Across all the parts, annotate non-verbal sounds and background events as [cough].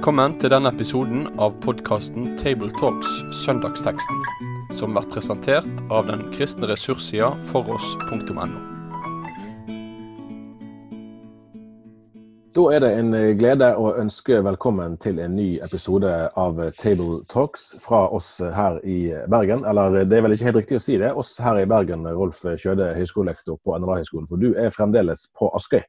Velkommen til denne episoden av podkasten Tabletalks Søndagsteksten, som blir presentert av den kristne ressurssida foross.no. Da er det en glede å ønske velkommen til en ny episode av Table Talks fra oss her i Bergen. Eller det er vel ikke helt riktig å si det, oss her i Bergen, Rolf Kjøde, høyskolelektor på NLA-høgskolen. For du er fremdeles på Askøy?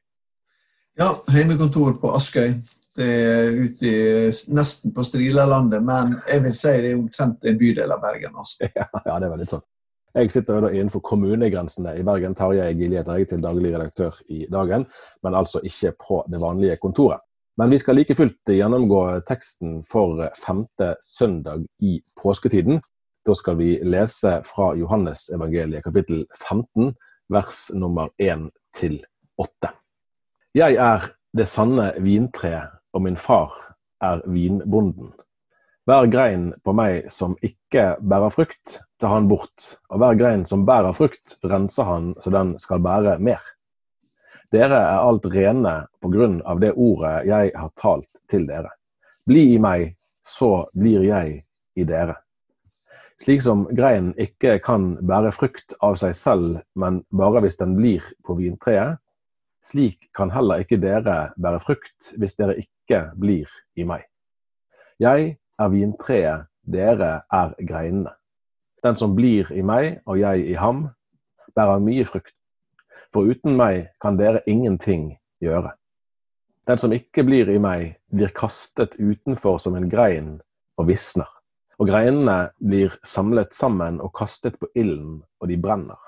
Ja, hjemmekontor på Askøy. Er ute i, nesten på Strilalandet, men jeg vil si det er omtrent en bydel av Bergen. Altså. [laughs] Ja, det er veldig sånn. Jeg sitter jo da innenfor kommunegrensene i Bergen. Tarjei Gilje heter jeg til daglig redaktør i Dagen, men altså ikke på det vanlige kontoret. Men vi skal like fullt gjennomgå teksten for femte søndag i påsketiden. Da skal vi lese fra Johannesevangeliet kapittel 15, vers nummer 1 til 8. Jeg er det sanne vintre, og min far er vinbonden. Hver grein på meg som ikke bærer frukt, tar han bort, og hver grein som bærer frukt, renser han så den skal bære mer. Dere er alt rene på grunn av det ordet jeg har talt til dere. Bli i meg, så blir jeg i dere. Slik som greinen ikke kan bære frukt av seg selv, men bare hvis den blir på vintreet, slik kan heller ikke dere bære frukt hvis dere ikke blir i meg. Jeg er vintreet, dere er greinene. Den som blir i meg og jeg i ham, bærer mye frukt. For uten meg kan dere ingenting gjøre. Den som ikke blir i meg, blir kastet utenfor som en grein og visner. Og greinene blir samlet sammen og kastet på ilden, og de brenner.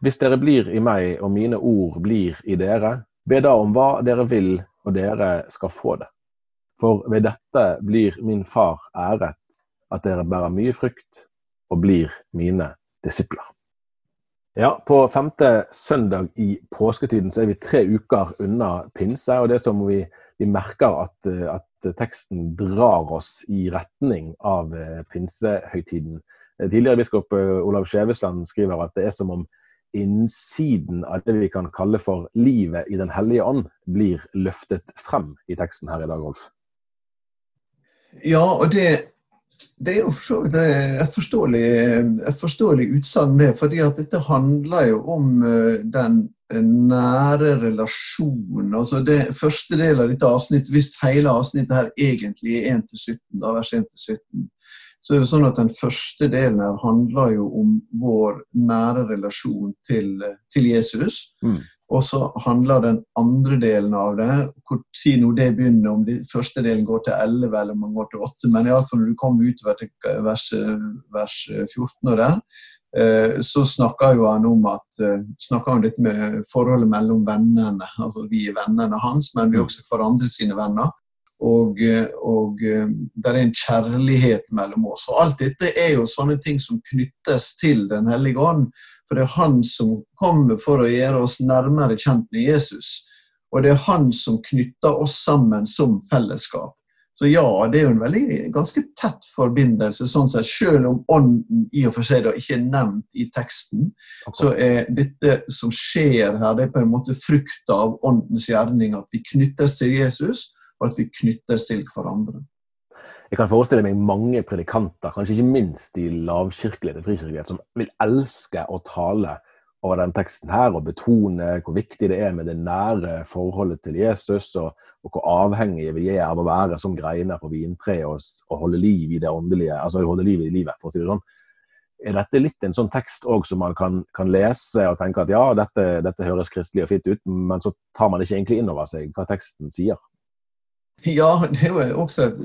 Hvis dere blir i meg og mine ord blir i dere, be da om hva dere vil, og dere skal få det. For ved dette blir min far æret, at dere bærer mye frukt og blir mine disipler. Ja, På femte søndag i påsketiden så er vi tre uker unna pinse. og det er som vi, vi merker at, at, teksten drar oss i retning av pinsehøytiden. Tidligere biskop Olav Skjevesland skriver at det er som om innsiden av det vi kan kalle for livet i Den hellige ånd, blir løftet frem i teksten her i dag, Rolf? Ja, og det, det er jo for så vidt et forståelig, et forståelig utsagn, det. fordi at dette handler jo om den nære relasjonen. altså det Første del av dette avsnittet, hvis hele avsnittet her egentlig er 1-17, da vers 1-17, så er det sånn at Den første delen her handler jo om vår nære relasjon til, til Jesus. Mm. Og så handler den andre delen av det hvor tid nå det begynner, om den første delen går til 11 eller om man går til 8. Men iallfall når du kommer utover til vers, vers 14 og der, så snakker jo han om at snakker han litt med forholdet mellom vennene. Altså vi er vennene hans, men vi er også hverandre sine venner. Og, og det er en kjærlighet mellom oss. Og Alt dette er jo sånne ting som knyttes til Den hellige ånd. For det er han som kommer for å gjøre oss nærmere kjent med Jesus. Og det er han som knytter oss sammen som fellesskap. Så ja, det er jo en veldig, ganske tett forbindelse. sånn sett. Selv om ånden i og for seg da ikke er nevnt i teksten, okay. så er dette som skjer her, det er på en måte frukta av åndens gjerning. At vi knyttes til Jesus og at vi knyttes til hverandre. Jeg kan forestille meg mange predikanter, kanskje ikke minst i lavkirkelighet og frikirkelighet, som vil elske å tale over den teksten her og betone hvor viktig det er med det nære forholdet til Jesus, og, og hvor avhengige vi er av å være som greiner på vintreet og, og, holde liv i det åndelige, altså holde liv i livet, for å si det sånn. Er dette litt en sånn tekst òg som man kan, kan, lese og tenke at ja, dette, dette høres kristelig og fint ut, men så tar man ikke egentlig inn over seg hva teksten sier? [laughs] Ja, det er jo også et,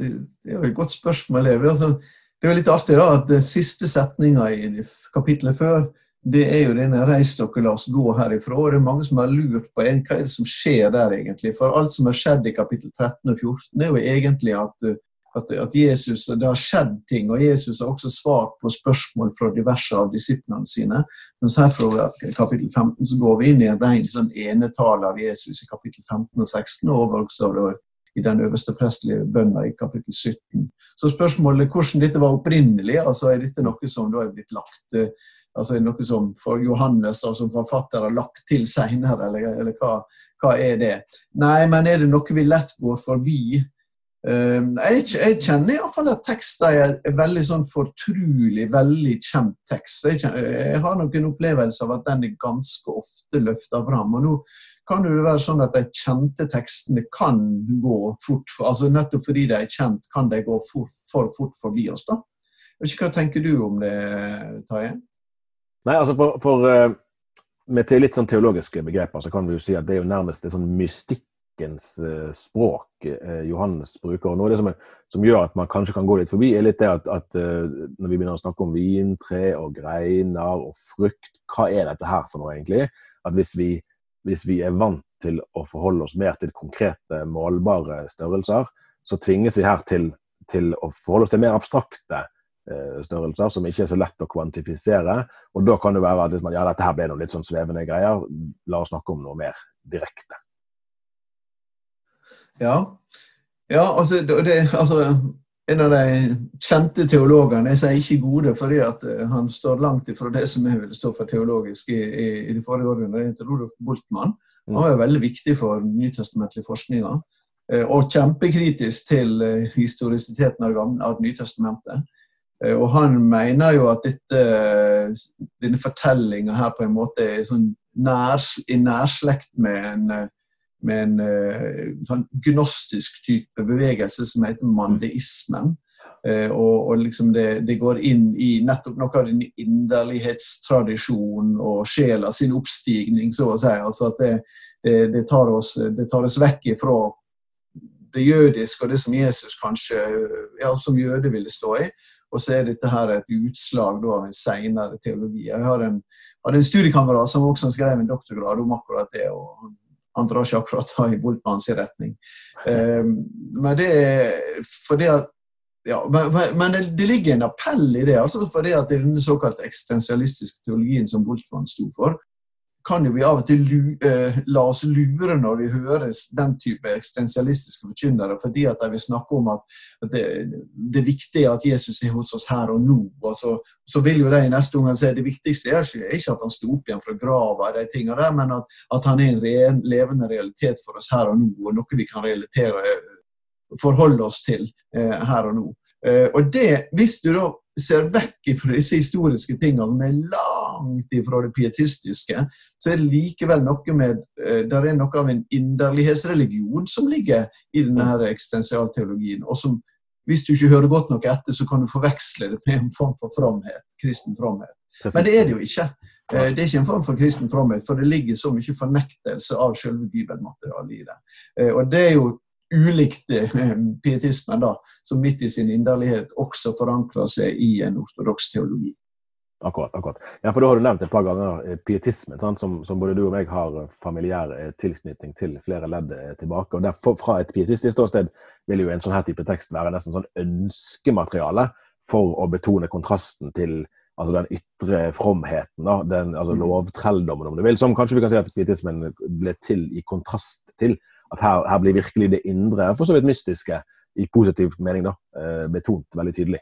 jo et godt spørsmål. Altså, det er jo litt artig da, at siste setninga i kapittelet før, det er jo denne 'reis dere, la oss gå herifra'. og Det er mange som har lurt på en, hva er det som skjer der, egentlig. For alt som har skjedd i kapittel 13 og 14, er jo egentlig at, at, at Jesus, det har skjedd ting. Og Jesus har også svart på spørsmål fra diverse av disiplene sine. Mens her fra kapittel 15 så går vi inn i en ren sånn enetale av Jesus i kapittel 15 og 16, og også i den øverste prestelige bønna i kapittel 17. Så spørsmålet hvordan dette var opprinnelig, altså er dette noe som da er blitt lagt altså er det noe som for Johannes da, som forfatter har lagt til senere, eller, eller hva, hva, er det? Nei, men er det noe vi lett går forbi jeg, jeg kjenner iallfall at tekster er, veldig sånn fortrulig, veldig kjent tekst. Jeg, kjenner, jeg har nok en opplevelse av at den er ganske ofte løfta fram. Og nå kan det være sånn at de kjente tekstene kan gå fort altså Nettopp fordi de er kjent, kan de gå for, for fort forbi oss. da. Hva tenker du om det, Tarjei? Nei, altså for, for uh, Med litt sånn teologiske begreper så kan vi jo si at det er jo nærmest en sånn mystikk kirkens eh, språk eh, Johannes bruker. og Noe av det som, er, som, gjør at man kanskje kan gå litt forbi, er litt det at, at eh, når vi begynner å snakke om vintre og greiner og frukt, hva er dette her for noe egentlig? At hvis vi, hvis vi er vant til å forholde oss mer til konkrete, målbare størrelser, så tvinges vi her til, til å forholde oss til mer abstrakte størrelser som ikke er så lett å kvantifisere. Og da kan det være at ja, dette her ble noen litt sånn svevende greier, la oss snakke om noe mer direkte. Ja, ja altså, det, altså, En av de kjente teologene Jeg sier ikke gode fordi eh, han står langt ifra det som jeg ville stå for teologisk i, i, i det forrige århundret. Heter Rudolf Boltmann. Han var jo veldig viktig for nytestamentlig forskning. Eh, og kjempekritisk til eh, historisiteten av av Nytestamentet. Og han mener jo at dette, denne fortellinga her på en måte er sånn nær, i nærslekt med en med en uh, sånn gnostisk type bevegelse som heter mandeismen. Uh, og, og liksom det, det, går inn i nettopp noe av den inderlighetstradisjonen og sjela sin oppstigning, så å si. Altså at det, det, det, tar oss, det tar oss vekk ifra det jødiske og det som Jesus kanskje ja, som jøde ville stå i. Og så er dette her et utslag da, av en senere teologi. Jeg har en, hadde en studiekamerat som også skrev en doktorgrad om akkurat det. og han drar ikke akkurat [laughs] i Boltmanns retning. Um, men det er fordi at ja, men, men det, ligger en appell i det. altså fordi at det er den såkalte eksistensialistiske teologien som Boltmann sto for, kan jo vi av og til uh, la oss lure når vi hører den type eksistensialistiske forkynnere, fordi at de vil snakke om at, at det, det, viktige er at Jesus er hos oss her og nå. og så, så vil jo de i neste omgang si det viktigste er ikke, at han sto opp igjen fra grava, de tingene der, men at, at han er en ren, levende realitet for oss her og nå, og noe vi kan relatere, forholde oss til eh, her og nå. Eh, og det, Hvis du da ser vekk fra disse historiske tingene, er langt ifra det pietistiske, så er det likevel noe med eh, der er noe av en inderlighetsreligion som ligger i denne eksistensialteologien. og som hvis du ikke hører godt nok etter, så kan du forveksle det med en form for fromhet, kristen fromhet. Men det er det jo ikke. Eh, det er ikke en form for kristen fromhet, for det ligger så mye fornektelse av selve bibelmaterialet i det. Eh, og det er jo ulikt pietismen, da, som midt i sin inderlighet også forankrer seg i en ortodoks teologi. Akkurat. akkurat. Ja, for Da har du nevnt et par ganger eh, pietisme, som, som, både du og meg har eh, familiær eh, tilknytning til flere ledd tilbake. og derfor, Fra et pietistisk ståsted vil jo en sånn her type tekst være nesten sånn ønskemateriale for å betone kontrasten til altså den ytre fromheten, da, den, altså mm. lovtrelldommen, om du vil, som kanskje vi kan si at pietismen ble til i kontrast til at her, her, blir virkelig det indre, for så vidt mystiske, i positiv mening, da, eh, betont veldig tydelig.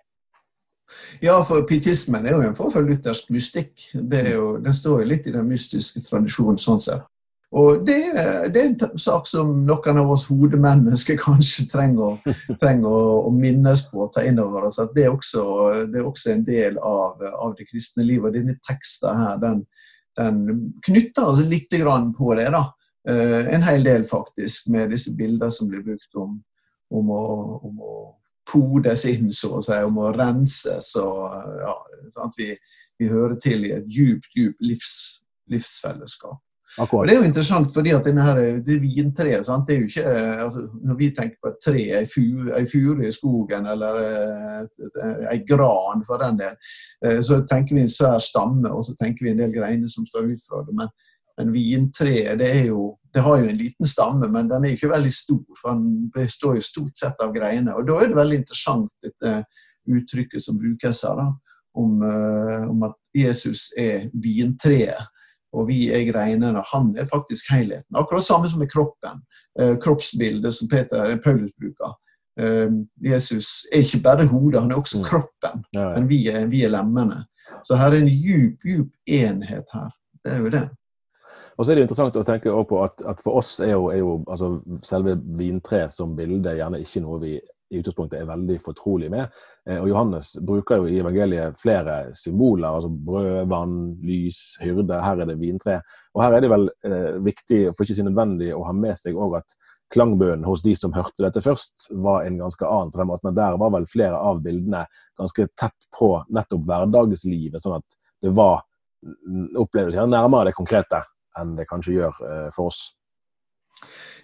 Ja, for pietismen er jo en form for luthersk mystikk. Jo, den står jo litt i den mystiske tradisjonen sånn sett. Og det, det, er en sak som noen av oss hodemennesker [laughs] kanskje trenger, trenger å, å, minnes på og ta inn over oss. At det er også, det er også en del av, av, det kristne livet. Og denne teksten her, den, den knytter oss litt på det. da. Eh, en hel del, faktisk, med disse bildene som blir brukt om, om, å, om å, podes inn, så å si, om å renses. og ja, at vi, vi, hører til i et djupt, djupt livs, livsfellesskap. Akkurat. Og Det er jo interessant, fordi at denne her, det vintreet sant? det er jo ikke, altså, Når vi tenker på et tre, ei fure, furu i skogen eller ei gran for den del, eh, så tenker vi en svær stamme og så tenker vi en del greiner som står ut fra det. Men men vintreet det, er jo det har jo en liten stamme, men den er ikke veldig stor. for Den består jo stort sett av greiner. Og Da er det veldig interessant dette uttrykket som brukes her, da, om, uh, om, at Jesus er vintreet. Og vi er greinene. Han er faktisk helheten. Akkurat samme som med kroppen. Uh, kroppsbildet som Peter Paulus bruker. Jesus er ikke bare hodet, han er også mm. kroppen. Men vi er, vi er lemmene. Så her er en djup, djup enhet her. Det er jo det. Og så er det interessant å tenke på at, at for oss er jo, er jo altså, selve vintreet som bilde gjerne ikke noe vi i utgangspunktet er veldig fortrolig med. Eh, og Johannes bruker jo i evangeliet flere symboler. altså Brød, vann, lys, hyrde. Her er det vintre. Og her er det vel eh, viktig, for ikke si nødvendig, å ha med seg òg at klangbønnen hos de som hørte dette først, var en ganske annen. på den måten at Der var vel flere av bildene ganske tett på nettopp hverdagslivet. sånn at det var opplevelser nærmere det konkrete enn det kanskje gjør eh, for oss.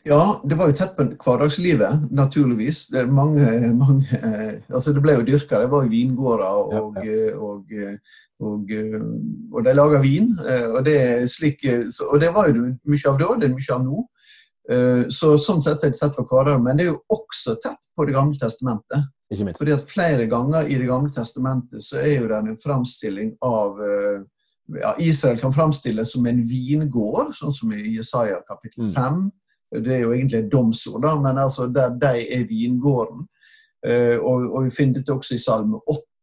Ja, det var jo tett på hverdagslivet, naturligvis. Det, mange, mange, eh, altså det ble jo dyrka, det var jo vingårder, og, ja, ja. og, og, og de laga vin. Eh, og det, slik, og det var jo mye av da, det er mye av nå. Så sånn sett er det tett på hverdagen. Men det er jo også tett på Det gamle testamentet. Fordi at Flere ganger i Det gamle testamentet så er jo det en framstilling av ja, Israel kan framstilles som en vingård, sånn som i Jesaja kapittel 5. Mm. Det er jo egentlig et domsord, da, men altså der de er vingården. Eh, og, og, vi finner dette også i Salme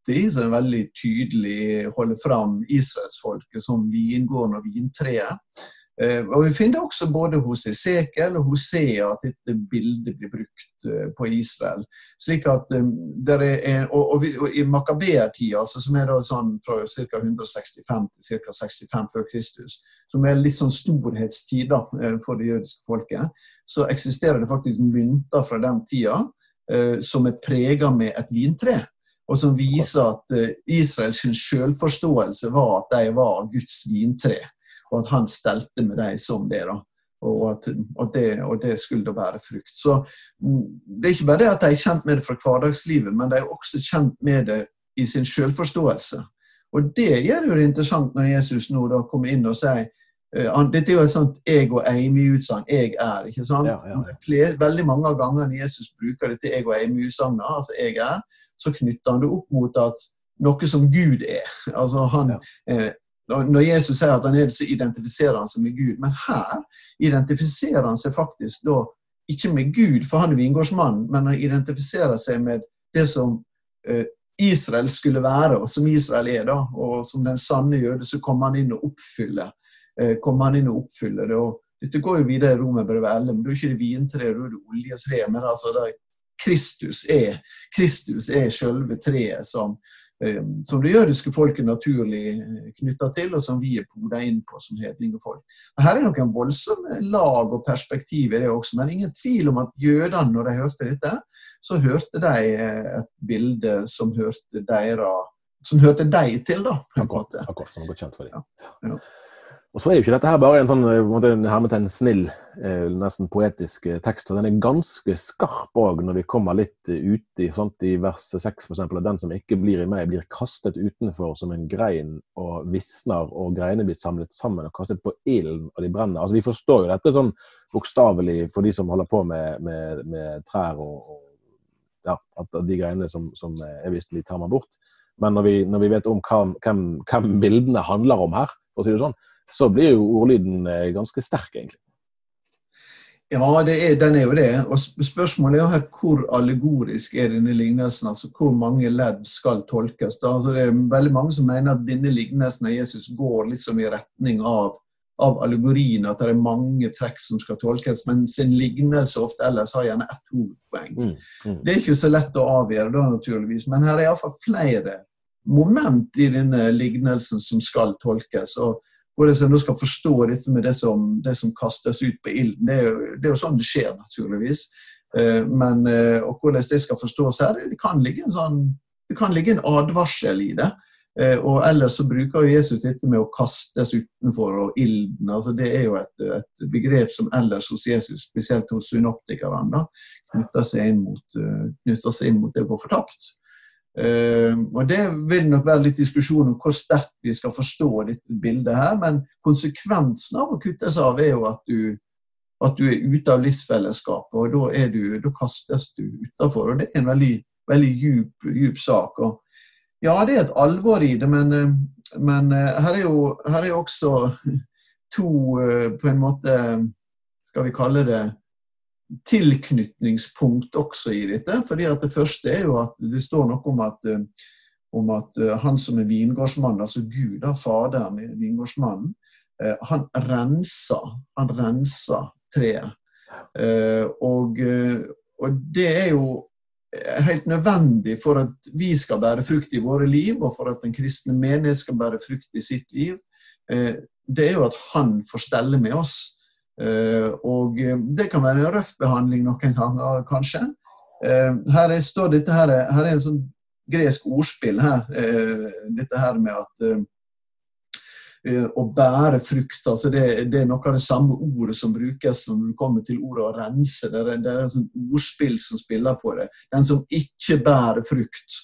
80, som veldig tydelig holder fram israelsfolket som vingården og vintreet. Eh, og Vi finner også både hos Esekel og Hosea at dette bildet blir brukt eh, på Israel. Slik at eh, er, og, og, og I makabeertida, altså, som er da sånn fra ca. 165 til ca. 65 før Kristus, som er litt sånn storhetstid for det jødiske folket, så eksisterer det faktisk mynter fra den tida som er prega med et vintre. Og som viser at Israels selvforståelse var at de var Guds vintre og at han stelte med dem som det. da. Og at, og, det, og det, skulle da være frukt. Så mm, Det er ikke bare det at de er kjent med det fra hverdagslivet, men de er også kjent med det i sin selvforståelse. Og det gjør jo det interessant når Jesus nå da kommer inn og sier uh, Dette er jo et sånt jeg og Amy-utsagn. Jeg er. ikke sant? Ja, ja. Flere, veldig mange av gangene Jesus bruker dette jeg og Amy-utsagnet, altså jeg er, så knytter han det opp mot at noe som Gud er. Altså han, ja. eh, når Jesus sier at han er det, så identifiserer han seg med Gud. Men her identifiserer han seg faktisk da ikke med Gud, for han er vingårdsmann, men han identifiserer seg med det som eh, Israel skulle være, og som Israel er. da, Og som den sanne jøde, så kommer han inn og oppfyller, eh, kommer han inn og oppfyller det. og Dette går jo videre i Romerbrevet 11, men da er ikke det vintreet, da er det oljetreet. Men altså, Kristus er Kristus er selve treet som som det jødiske folket naturlig eh, knytta til, og som vi er poda inn på som hedningefolk. Her er noen voldsomme lag og perspektiv i det også, men ingen tvil om at jødene, når de hørte dette, så hørte de eh, et bilde som hørte, deres, som hørte deg til, da. Akkurat, akkurat som var godt kjent for dem. Ja. Ja. Og så er jo ikke dette her bare en sånn eh, en snill, eh, nesten poetisk eh, tekst. for Den er ganske skarp òg når vi kommer litt ut i, sånt, i vers 6 f.eks. at den som ikke blir i meg, blir kastet utenfor som en grein og visner, og greinene blir samlet sammen og kastet på ilden, og de brenner. Altså Vi forstår jo dette sånn bokstavelig for de som holder på med, med, med trær og, og, ja, at de greinene som, som er visst, de tar bort. Men når vi, når vi vet om hvem, hvem bildene handler om her, for å si det sånn, så blir jo ordlyden eh, ganske sterk, egentlig. Ja, er, den er jo det. Og spørsmålet er her hvor allegorisk er denne lignelsen? Altså hvor mange ledd skal tolkes? Altså, det er veldig mange som mener at denne lignelsen av Jesus går liksom i retning av, av allegorien, at det er mange trekk som skal tolkes, Men sin lignelse ofte ellers har gjerne ett hovedpoeng. Mm, mm. Det er ikke så lett å avgjøre da, naturligvis, men her er iallfall flere moment i denne lignelsen som skal tolkes. og hvordan en skal forstå dette med det som, det som kastes ut på ilden. Det, det, er jo sånn det skjer, naturligvis. Eh, men, eh, og hvordan det skal forstås her, det kan ligge en, sånn, det kan ligge en advarsel i det. Eh, og ellers så bruker Jesus dette med å kastes utenfor og ilden. altså Det er jo et, et begrep som ellers hos Jesus, spesielt hos synoptikerne, knytter seg inn mot, seg inn mot det å gå fortapt. Uh, og Det vil nok være litt diskusjon om hvor sterkt vi skal forstå dette bildet. her, Men konsekvensen av å kutte seg av er jo at du, at du er ute av livsfellesskapet. og Da, du, da kastes du utafor. Og det er en veldig, veldig djup, djup sak. og Ja, det er et alvor i det, men, eh, men eh, her, er jo, her er jo også to på en måte Skal vi kalle det tilknytningspunkt også i dette. fordi at Det første er jo at det står noe om at, eh, om at eh, han som er vingårdsmann, altså Gud, da, Faderen, vingårdsmannen, eh, han renser. Han renser treet. Og, og det er jo helt nødvendig for at vi skal bære frukt i våre liv, og for at den kristne menighet skal bære frukt i sitt liv. Det er jo at han får stelle med oss. Og det kan være en røff behandling noen ganger, kanskje. Her står dette her, her er en sånn gresk ordspill her. Eh, dette her med at eh, eh, å bære frukt. altså det, det, er noe av det samme ordet som brukes når du kommer til ordet å rense. Det er, det er et sånt ordspill som spiller på det. Den som ikke bærer frukt,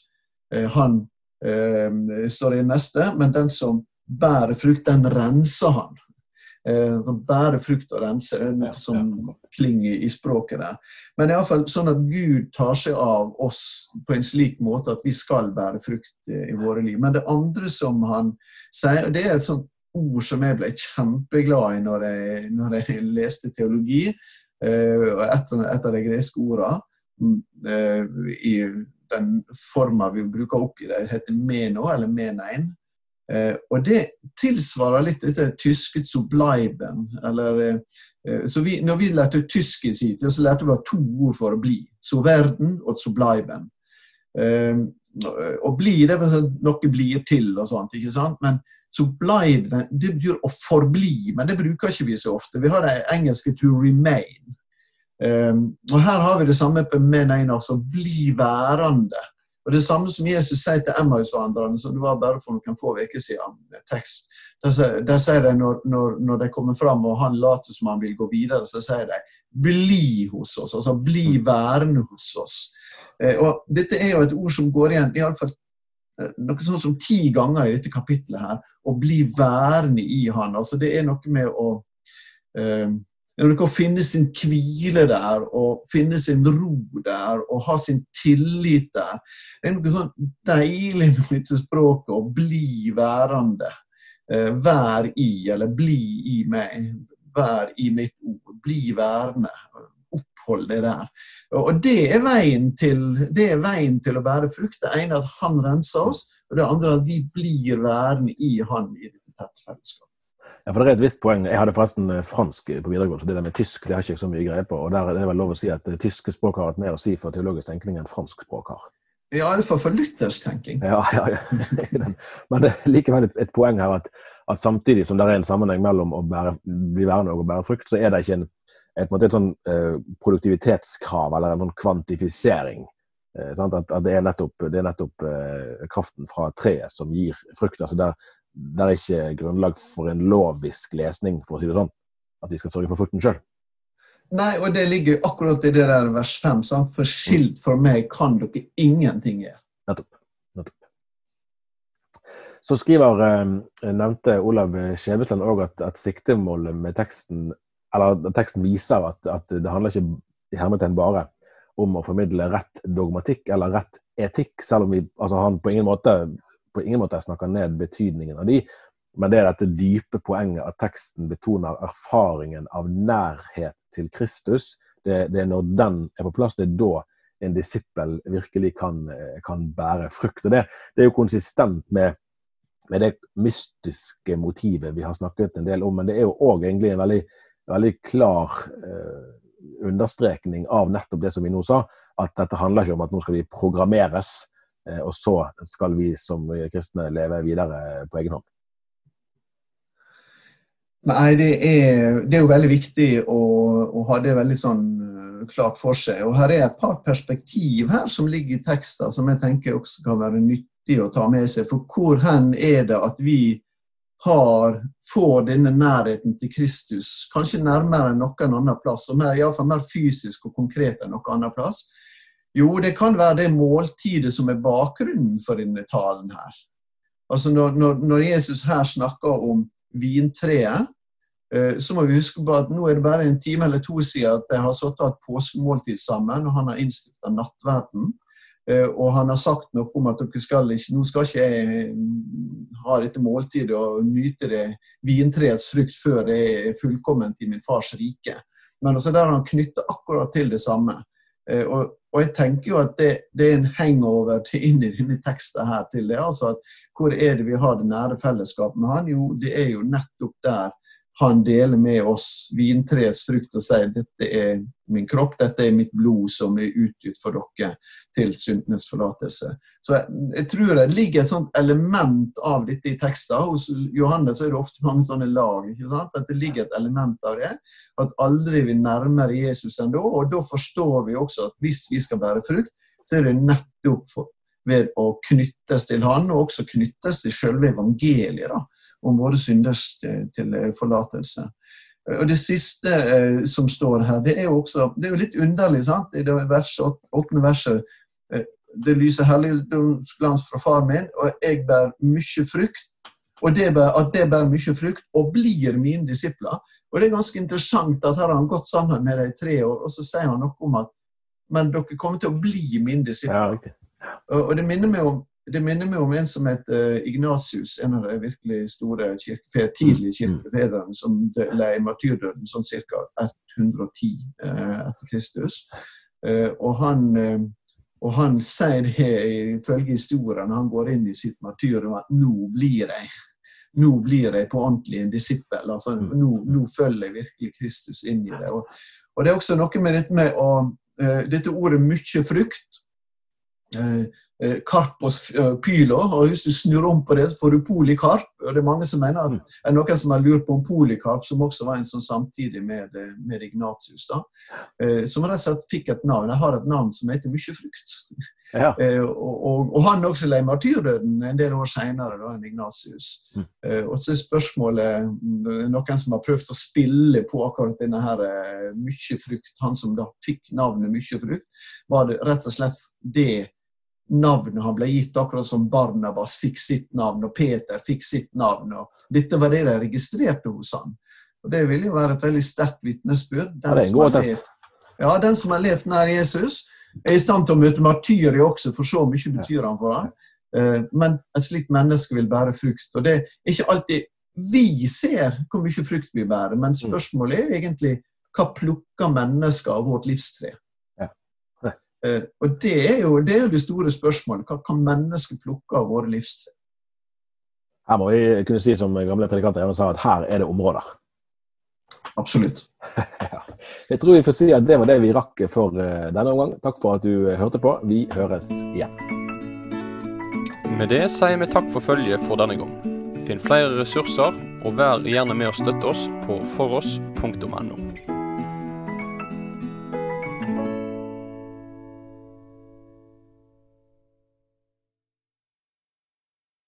han eh, står i neste. Men den som bærer frukt, den renser han eh, bære frukt og rense. Det er noe som klinger i språket der. Men iallfall sånn at Gud tar seg av oss på en slik måte at vi skal bære frukt i våre liv. Men det andre som han sier, og det er et sånt ord som jeg ble kjempeglad i når jeg, når jeg [laughs] leste teologi, eh, og et, et, av de greske ordene mm, eh, i den forma vi bruker opp i det, heter meno, eller menein. Eh, og det tilsvarer litt dette tyske 'zubleiben'. Eller, eh, så vi, når vi lærte tysk i sin tid, så lærte vi to ord for å bli. Zu verden' og 'zubleiben'. Eh, å bli, det er sånn noe blir til og sånt, ikke sant? Men 'zubleiben' det betyr å forbli, men det bruker ikke vi så ofte. Vi har det engelske 'to remain'. Um, og Her har vi det samme altså bli værende. Og Det samme som Jesus sier til Emmaus-vandrerne, som det var bare for noen få uker siden. tekst. Der, sier de når, når, når, de kommer fram og han later som han vil gå videre, så sier de 'bli hos oss'. Altså 'bli værende hos oss'. Eh, og Dette er jo et ord som går igjen iallfall fall noe sånt som ti ganger i dette kapitlet her. Å bli værende i han. Altså Det er noe med å eh, når du kan finne sin hvile der, og finne sin ro der, og ha sin tillit der. Det er noe sånn deilig med dette språket, å bli værende. Eh, vær i, eller bli i meg. Vær i mitt ord. Bli værende. Opphold det der. Og det er veien til, det er veien til å bære frukt. Det ene er at han renser oss, og det andre er at vi blir værende i han i dette fellesskapet. Ja, for det er et visst poeng. Jeg hadde forresten eh, fransk på videregående, så det der med tysk det har ikke så mye greie på. Og der er det vel lov å si at eh, tyske språk har hatt mer å si for teologisk tenkning enn fransk språk har. Ja, iallfall for lytters tenking. Ja, [laughs] ja, ja. Men det er likevel et, et poeng her at, at, samtidig som det er en sammenheng mellom å bære, bli værende og å bære frukt, så er det ikke en, et, et sånn eh, produktivitetskrav eller en sånn kvantifisering. Eh, at, at, det er nettopp, det er nettopp eh, kraften fra treet som gir frukt. altså der det er ikke grunnlag for en lovisk lesning, for å si det sånn. At vi skal sørge for frukten sjøl. Nei, og det ligger akkurat i det der vers 5. Sant? For skilt for meg kan dere ingenting gjøre. Nettopp. Nettopp. Så skriver eh, nevnte Olav Skjevesland òg at, at, siktemålet med teksten eller at teksten viser at, at det handler ikke i hermetegn bare om å formidle rett dogmatikk eller rett etikk, selv om vi, altså han på ingen måte på ingen måte jeg snakker ned betydningen av de, men det er dette dype poenget at teksten betoner erfaringen av nærhet til Kristus. Det, det er når den er på plass, det er da en disippel virkelig kan, kan bære frukt. Og det, det, er jo konsistent med, med, det mystiske motivet vi har snakket en del om, men det er jo òg egentlig en veldig, veldig klar eh, understrekning av nettopp det som vi nå sa, at dette handler ikke om at nå skal vi programmeres og så skal vi som kristne leve videre på egen hånd. Nei, det er, det er, jo veldig viktig å, å, ha det veldig sånn eh, klart for seg. Og her er et par perspektiv her som ligger i teksten, som jeg tenker også kan være nyttig å ta med seg. For hvor hen er det at vi har, får denne nærheten til Kristus, kanskje nærmere enn noen annen plass, og mer, iallfall mer fysisk og konkret enn noen annen plass. Jo, det kan være det måltidet som er bakgrunnen for denne talen her. Altså når, når, når Jesus her snakker om vintreet, eh, så må vi huske på at nå er det bare en time eller to siden at de har satt av et påskemåltid sammen, og han har innstifta nattverden. Eh, og han har sagt noe om at dere skal ikke, nå skal ikke jeg ha dette måltidet og nyte det vintreets frukt før det er fullkomment i min fars rike. Men altså der han knytta akkurat til det samme. Eh, og, og, jeg tenker jo at det, det, er en hangover til inn i denne teksten her til det. altså at Hvor er det vi har det nære fellesskapet med han? Jo, det er jo nettopp der han deler med oss vintreets frukt og sier dette er min kropp, dette er mitt blod som er utgitt for dere til syndenes forlatelse. Så jeg, jeg, tror det ligger et sånt element av dette i teksten. Hos Johannes er det ofte mange sånne lag. ikke sant? At det ligger et element av det. At aldri vi nærmer Jesus enn da. Og da forstår vi også at hvis vi skal bære frukt, så er det nettopp ved å knyttes til Han, og også knyttes til selve evangeliet. da om våre synders til forlatelse. Og Det siste eh, som står her, det er jo også det er jo litt underlig. sant? I det vers, åttende verset eh, Det lyser helligdomsglans fra far min, og jeg bærer mye frukt. Og det bærer, at det bærer mye frukt og blir mine disipler. Og Det er ganske interessant at her har han gått sammen med dem i tre år, og så sier han noe om at men dere kommer til å bli mine disipler. Ja, og, og det minner meg om det minner meg om en som het Ignatius, en av de virkelig store kirkefed, tidlige mm. kirkefedrene som lei martyrdøden sånn ca. 110 eh, etter Kristus. Eh, og han, eh, og han sier det ifølge historien han går inn i sitt martyrdom, at nå blir jeg nå blir jeg på ordentlig en disippel. altså mm. nå, nå, følger jeg virkelig Kristus inn i det. Og, og det er også noe med dette med å, dette ordet 'mye frukt'. Karpos og pyler. og Hvis du snur om på det, så får du polikarp. og Det er mange som mener at mm. er noen som har lurt på om polikarp, som også var en sånn samtidig med, med Ignatius, da, eh, som rett og slett fikk et navn. Jeg har et navn som heter Mykje frukt. Ja. [laughs] og, og, og, han også lei martyrdøden en del år seinere enn Ignatius. Mm. og så er spørsmålet mm, noen som har prøvd å spille på akkurat denne her Mykje frukt, han som da fikk navnet Mykje frukt, var det rett og slett det navnet han ble gitt, akkurat som Barnabas fikk sitt navn, og Peter fikk sitt navn. og Dette var det de registrerte hos han. Og Det vil jo være et veldig sterkt vitnesbyrd. Ja, det er en god test. Ja, den som har levd nær Jesus, er i stand til å møte martyrer også, for så mye betyr han for ham. Eh, men et slikt menneske vil bære frukt. Og det er ikke alltid vi ser hvor mye frukt vi bærer, men mm. spørsmålet er egentlig hva plukker mennesker av vårt livstre? Eh, og det er, jo, det er, jo, det store spørsmålet. Hva kan mennesket plukke av våre livstre? Her må vi kunne si som gamle predikanter sa, at her er det områder. Absolutt. [laughs] Jeg tror vi får si at det var det vi rakk for eh, denne omgang. Takk for at du hørte på. Vi høres igjen. Med det sier vi takk for følget for denne gang. Finn flere ressurser, og vær gjerne med å støtte oss på foross.no.